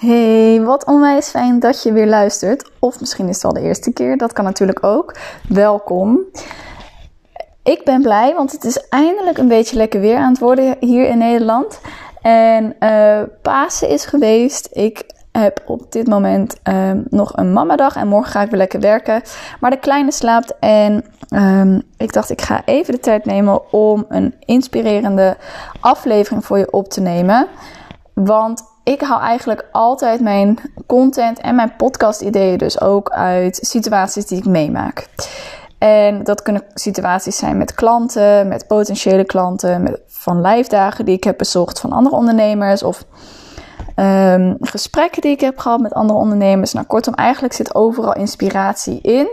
Hey, wat onwijs fijn dat je weer luistert. Of misschien is het al de eerste keer, dat kan natuurlijk ook. Welkom. Ik ben blij, want het is eindelijk een beetje lekker weer aan het worden hier in Nederland. En uh, Pasen is geweest. Ik heb op dit moment uh, nog een mamadag en morgen ga ik weer lekker werken. Maar de kleine slaapt en um, ik dacht ik ga even de tijd nemen om een inspirerende aflevering voor je op te nemen. Want ik haal eigenlijk altijd mijn content en mijn podcast ideeën dus ook uit situaties die ik meemaak. En dat kunnen situaties zijn met klanten, met potentiële klanten, met, van lijfdagen die ik heb bezocht van andere ondernemers of um, gesprekken die ik heb gehad met andere ondernemers. Nou, kortom, eigenlijk zit overal inspiratie in.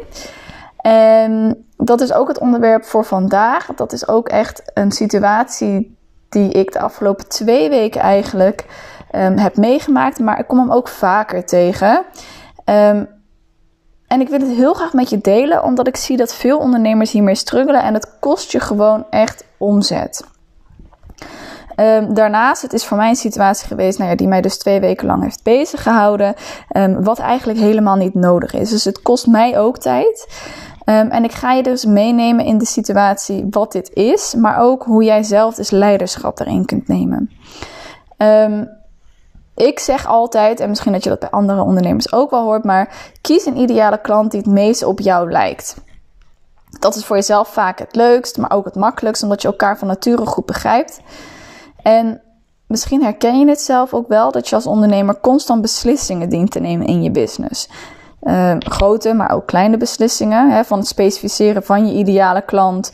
En dat is ook het onderwerp voor vandaag. Dat is ook echt een situatie die ik de afgelopen twee weken eigenlijk um, heb meegemaakt. Maar ik kom hem ook vaker tegen. Um, en ik wil het heel graag met je delen, omdat ik zie dat veel ondernemers hiermee struggelen en het kost je gewoon echt omzet. Um, daarnaast, het is voor mij een situatie geweest nou ja, die mij dus twee weken lang heeft bezig gehouden. Wat eigenlijk helemaal niet nodig is. Dus het kost mij ook tijd. En ik ga je dus meenemen in de situatie wat dit is, maar ook hoe jij zelf dus leiderschap erin kunt nemen. Ik zeg altijd, en misschien dat je dat bij andere ondernemers ook wel hoort, maar kies een ideale klant die het meest op jou lijkt. Dat is voor jezelf vaak het leukst, maar ook het makkelijkst, omdat je elkaar van nature goed begrijpt. En misschien herken je het zelf ook wel dat je als ondernemer constant beslissingen dient te nemen in je business. Uh, grote, maar ook kleine beslissingen. Hè, van het specificeren van je ideale klant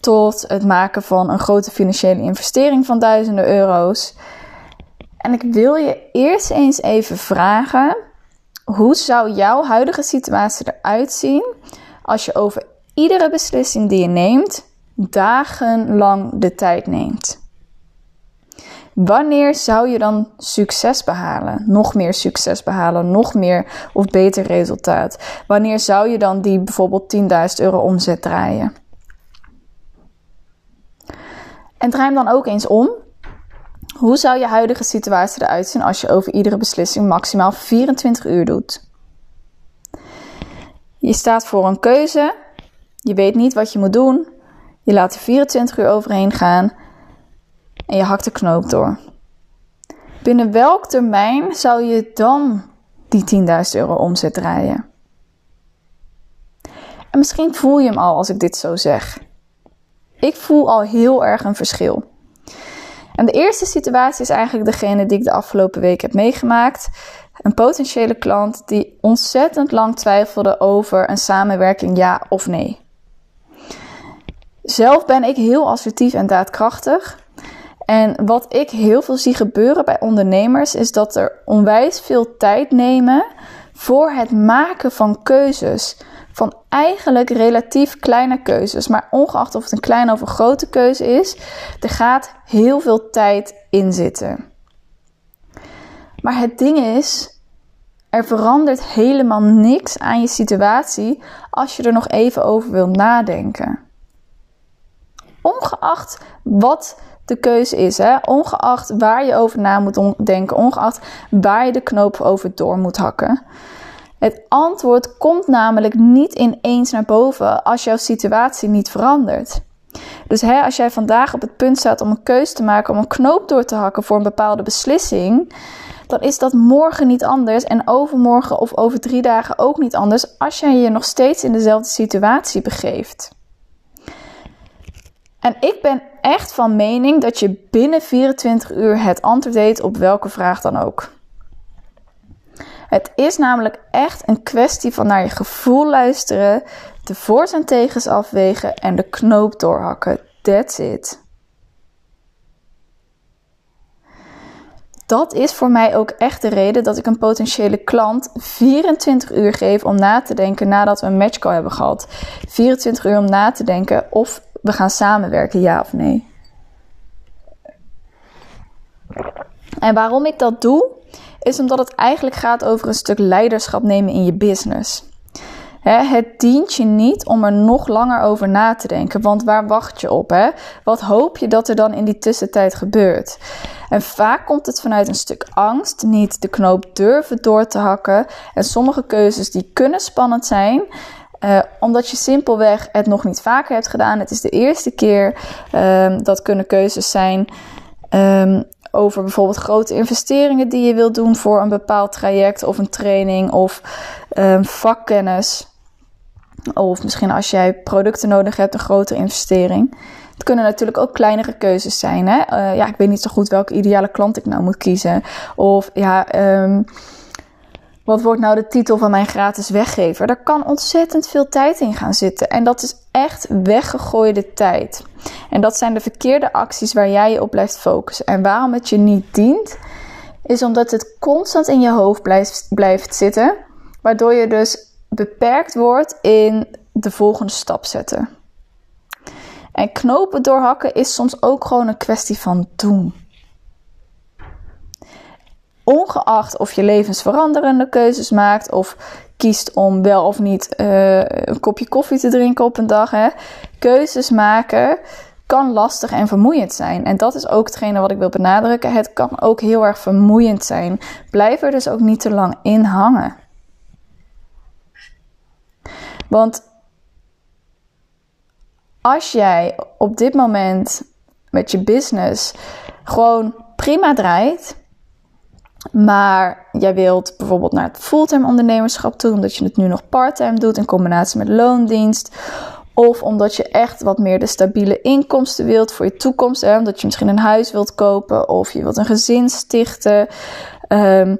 tot het maken van een grote financiële investering van duizenden euro's. En ik wil je eerst eens even vragen: hoe zou jouw huidige situatie eruit zien als je over iedere beslissing die je neemt dagenlang de tijd neemt? Wanneer zou je dan succes behalen? Nog meer succes behalen, nog meer of beter resultaat? Wanneer zou je dan die bijvoorbeeld 10.000 euro omzet draaien? En draai hem dan ook eens om. Hoe zou je huidige situatie eruit zien als je over iedere beslissing maximaal 24 uur doet? Je staat voor een keuze. Je weet niet wat je moet doen. Je laat er 24 uur overheen gaan en je hakt de knoop door. Binnen welk termijn zou je dan die 10.000 euro omzet draaien? En misschien voel je hem al als ik dit zo zeg. Ik voel al heel erg een verschil. En de eerste situatie is eigenlijk degene die ik de afgelopen week heb meegemaakt. Een potentiële klant die ontzettend lang twijfelde over een samenwerking ja of nee. Zelf ben ik heel assertief en daadkrachtig. En wat ik heel veel zie gebeuren bij ondernemers is dat er onwijs veel tijd nemen voor het maken van keuzes. Van eigenlijk relatief kleine keuzes. Maar ongeacht of het een kleine of een grote keuze is, er gaat heel veel tijd in zitten. Maar het ding is, er verandert helemaal niks aan je situatie als je er nog even over wilt nadenken. Ongeacht wat de keuze is. Hè? Ongeacht waar je over na moet denken, ongeacht waar je de knoop over door moet hakken. Het antwoord komt namelijk niet ineens naar boven als jouw situatie niet verandert. Dus hè, als jij vandaag op het punt staat om een keuze te maken, om een knoop door te hakken voor een bepaalde beslissing, dan is dat morgen niet anders en overmorgen of over drie dagen ook niet anders als jij je nog steeds in dezelfde situatie begeeft. En ik ben echt van mening dat je binnen 24 uur het antwoord weet op welke vraag dan ook. Het is namelijk echt een kwestie van naar je gevoel luisteren, de voor's en tegens afwegen en de knoop doorhakken. That's it. Dat is voor mij ook echt de reden dat ik een potentiële klant 24 uur geef om na te denken nadat we een matchcall hebben gehad. 24 uur om na te denken of we gaan samenwerken, ja of nee. En waarom ik dat doe, is omdat het eigenlijk gaat over een stuk leiderschap nemen in je business. het dient je niet om er nog langer over na te denken, want waar wacht je op? Wat hoop je dat er dan in die tussentijd gebeurt? En vaak komt het vanuit een stuk angst, niet de knoop durven door te hakken. En sommige keuzes die kunnen spannend zijn, uh, omdat je simpelweg het nog niet vaker hebt gedaan. Het is de eerste keer. Um, dat kunnen keuzes zijn um, over bijvoorbeeld grote investeringen die je wilt doen voor een bepaald traject of een training of um, vakkennis. Of misschien als jij producten nodig hebt, een grotere investering. Het kunnen natuurlijk ook kleinere keuzes zijn. Hè? Uh, ja, ik weet niet zo goed welke ideale klant ik nou moet kiezen. Of ja, um, wat wordt nou de titel van mijn gratis weggever? Daar kan ontzettend veel tijd in gaan zitten. En dat is echt weggegooide tijd. En dat zijn de verkeerde acties waar jij je op blijft focussen. En waarom het je niet dient, is omdat het constant in je hoofd blijft, zitten. Waardoor je dus beperkt wordt in de volgende stap zetten. En knopen doorhakken is soms ook gewoon een kwestie van doen. Ongeacht of je levensveranderende keuzes maakt of kiest om wel of niet uh, een kopje koffie te drinken op een dag. Hè. Keuzes maken kan lastig en vermoeiend zijn. En dat is ook hetgene wat ik wil benadrukken. Het kan ook heel erg vermoeiend zijn. Blijf er dus ook niet te lang in hangen. Want als jij op dit moment met je business gewoon prima draait, maar jij wilt bijvoorbeeld naar het fulltime ondernemerschap toe, omdat je het nu nog parttime doet in combinatie met loondienst. Of omdat je echt wat meer de stabiele inkomsten wilt voor je toekomst. Omdat je misschien een huis wilt kopen of je wilt een gezin stichten. Um,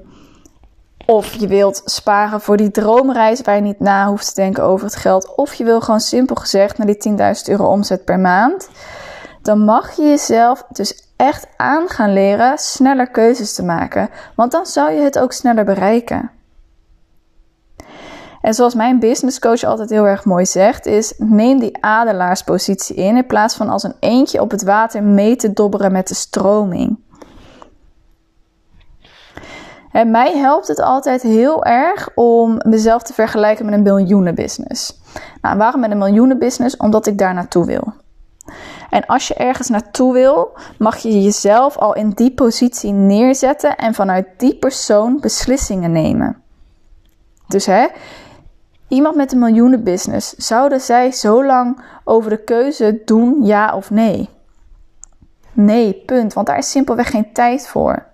of je wilt sparen voor die droomreis waar je niet na hoeft te denken over het geld. Of je wil gewoon simpel gezegd naar die 10.000 euro omzet per maand. Dan mag je jezelf dus echt aan gaan leren sneller keuzes te maken. Want dan zou je het ook sneller bereiken. En zoals mijn business coach altijd heel erg mooi zegt, is neem die adelaarspositie in in plaats van als een eentje op het water mee te dobberen met de stroming. En mij helpt het altijd heel erg om mezelf te vergelijken met een miljoenenbusiness. Nou, waarom met een miljoenenbusiness? Omdat ik daar naartoe wil. En als je ergens naartoe wil, mag je jezelf al in die positie neerzetten en vanuit die persoon beslissingen nemen. Dus hè, iemand met een miljoenenbusiness, zouden zij zo lang over de keuze doen ja of nee? Nee, punt. Want daar is simpelweg geen tijd voor.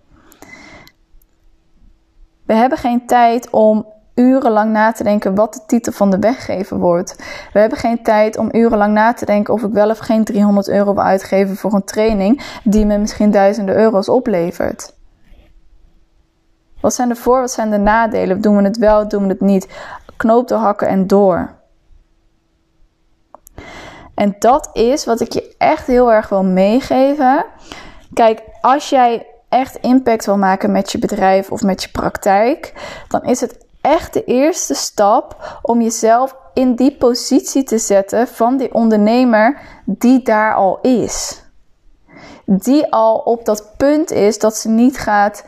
We hebben geen tijd om urenlang na te denken wat de titel van de weggever wordt. We hebben geen tijd om urenlang na te denken of ik wel of geen 300 euro wil uitgeven voor een training die me misschien duizenden euro's oplevert. Wat zijn de voor, wat zijn de nadelen? Doen we het wel, doen we het niet? Knoop hakken en door. En dat is wat ik je echt heel erg wil meegeven. Kijk, als jij echt impact wil maken met je bedrijf of met je praktijk, dan is het echt de eerste stap om jezelf in die positie te zetten van die ondernemer die daar al is. Die al op dat punt is dat ze niet gaat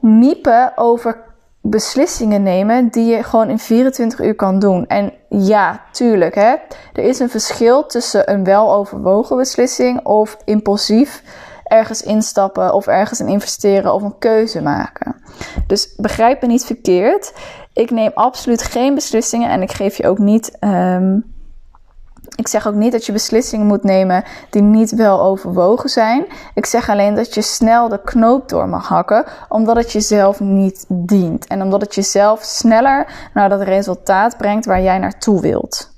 miepen over beslissingen nemen die je gewoon in 24 uur kan doen. En ja, tuurlijk, hè, er is een verschil tussen een weloverwogen beslissing of impulsief ergens instappen of ergens in investeren of een keuze maken. Dus begrijp me niet verkeerd. Ik neem absoluut geen beslissingen en ik geef je ook niet. Um, ik zeg ook niet dat je beslissingen moet nemen die niet wel overwogen zijn. Ik zeg alleen dat je snel de knoop door mag hakken, omdat het jezelf niet dient. En omdat het jezelf sneller naar dat resultaat brengt waar jij naartoe wilt.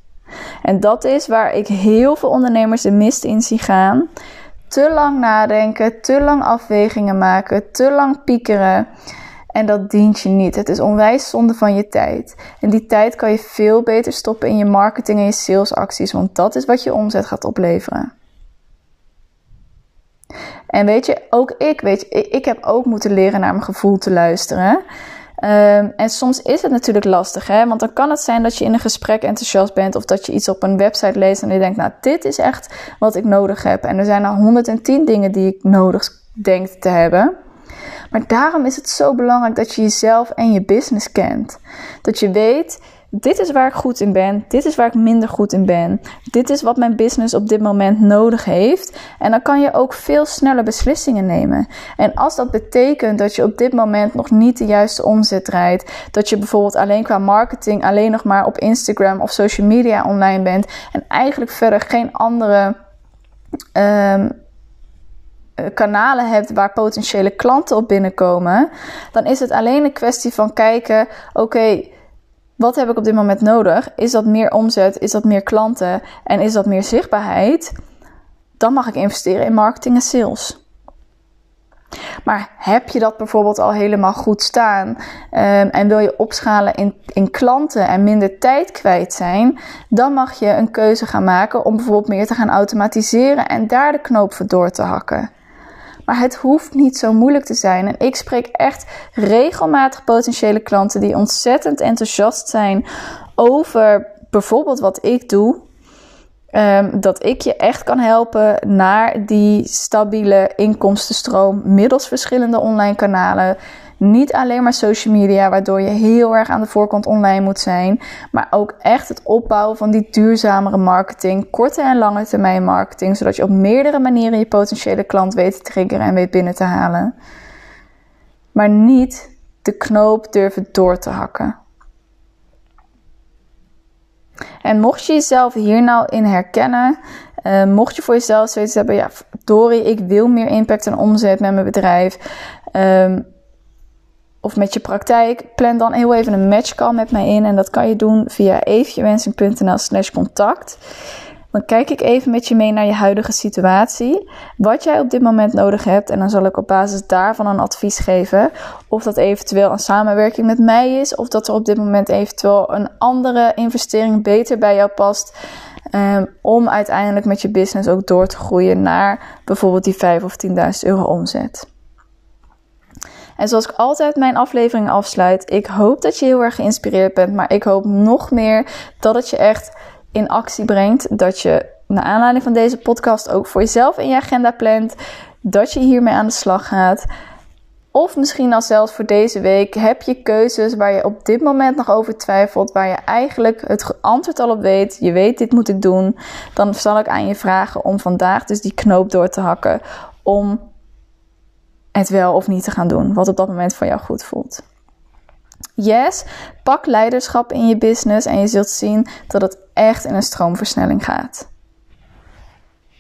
En dat is waar ik heel veel ondernemers de mist in zie gaan te lang nadenken, te lang afwegingen maken, te lang piekeren. En dat dient je niet. Het is onwijs zonde van je tijd. En die tijd kan je veel beter stoppen in je marketing en je salesacties, want dat is wat je omzet gaat opleveren. En weet je, ook ik, weet je, ik heb ook moeten leren naar mijn gevoel te luisteren. Um, en soms is het natuurlijk lastig, hè? want dan kan het zijn dat je in een gesprek enthousiast bent of dat je iets op een website leest en je denkt, nou, dit is echt wat ik nodig heb. En er zijn er 110 dingen die ik nodig denk te hebben. Maar daarom is het zo belangrijk dat je jezelf en je business kent. Dat je weet dit is waar ik goed in ben, dit is waar ik minder goed in ben, dit is wat mijn business op dit moment nodig heeft. En dan kan je ook veel sneller beslissingen nemen. En als dat betekent dat je op dit moment nog niet de juiste omzet draait, dat je bijvoorbeeld alleen qua marketing alleen nog maar op Instagram of social media online bent en eigenlijk verder geen andere. Um, kanalen hebt waar potentiële klanten op binnenkomen, dan is het alleen een kwestie van kijken: oké, wat heb ik op dit moment nodig? Is dat meer omzet? Is dat meer klanten? En is dat meer zichtbaarheid? Dan mag ik investeren in marketing en sales. Maar heb je dat bijvoorbeeld al helemaal goed staan um, en wil je opschalen in, in klanten en minder tijd kwijt zijn, dan mag je een keuze gaan maken om bijvoorbeeld meer te gaan automatiseren en daar de knoop voor door te hakken. Maar het hoeft niet zo moeilijk te zijn. En ik spreek echt regelmatig potentiële klanten die ontzettend enthousiast zijn over bijvoorbeeld wat ik doe. Um, dat ik je echt kan helpen naar die stabiele inkomstenstroom middels verschillende online kanalen. Niet alleen maar social media, waardoor je heel erg aan de voorkant online moet zijn. Maar ook echt het opbouwen van die duurzamere marketing. Korte en lange termijn marketing. Zodat je op meerdere manieren je potentiële klant weet te triggeren en weet binnen te halen. Maar niet de knoop durven door te hakken. En mocht je jezelf hier nou in herkennen, uh, mocht je voor jezelf zoiets hebben, ja, Dori, ik wil meer impact en omzet met mijn bedrijf. Um, of met je praktijk, plan dan heel even een matchcall met mij in. En dat kan je doen via evenjewensing.nl slash contact. Dan kijk ik even met je mee naar je huidige situatie. Wat jij op dit moment nodig hebt. En dan zal ik op basis daarvan een advies geven. Of dat eventueel een samenwerking met mij is. Of dat er op dit moment eventueel een andere investering beter bij jou past. Um, om uiteindelijk met je business ook door te groeien naar bijvoorbeeld die 5 of 10.000 euro omzet. En zoals ik altijd mijn aflevering afsluit, ik hoop dat je heel erg geïnspireerd bent, maar ik hoop nog meer dat het je echt in actie brengt. Dat je naar aanleiding van deze podcast ook voor jezelf in je agenda plant. Dat je hiermee aan de slag gaat. Of misschien al zelfs voor deze week heb je keuzes waar je op dit moment nog over twijfelt, waar je eigenlijk het antwoord al op weet. Je weet, dit moet ik doen. Dan zal ik aan je vragen om vandaag dus die knoop door te hakken. Om het wel of niet te gaan doen, wat op dat moment voor jou goed voelt. Yes, pak leiderschap in je business en je zult zien dat het echt in een stroomversnelling gaat.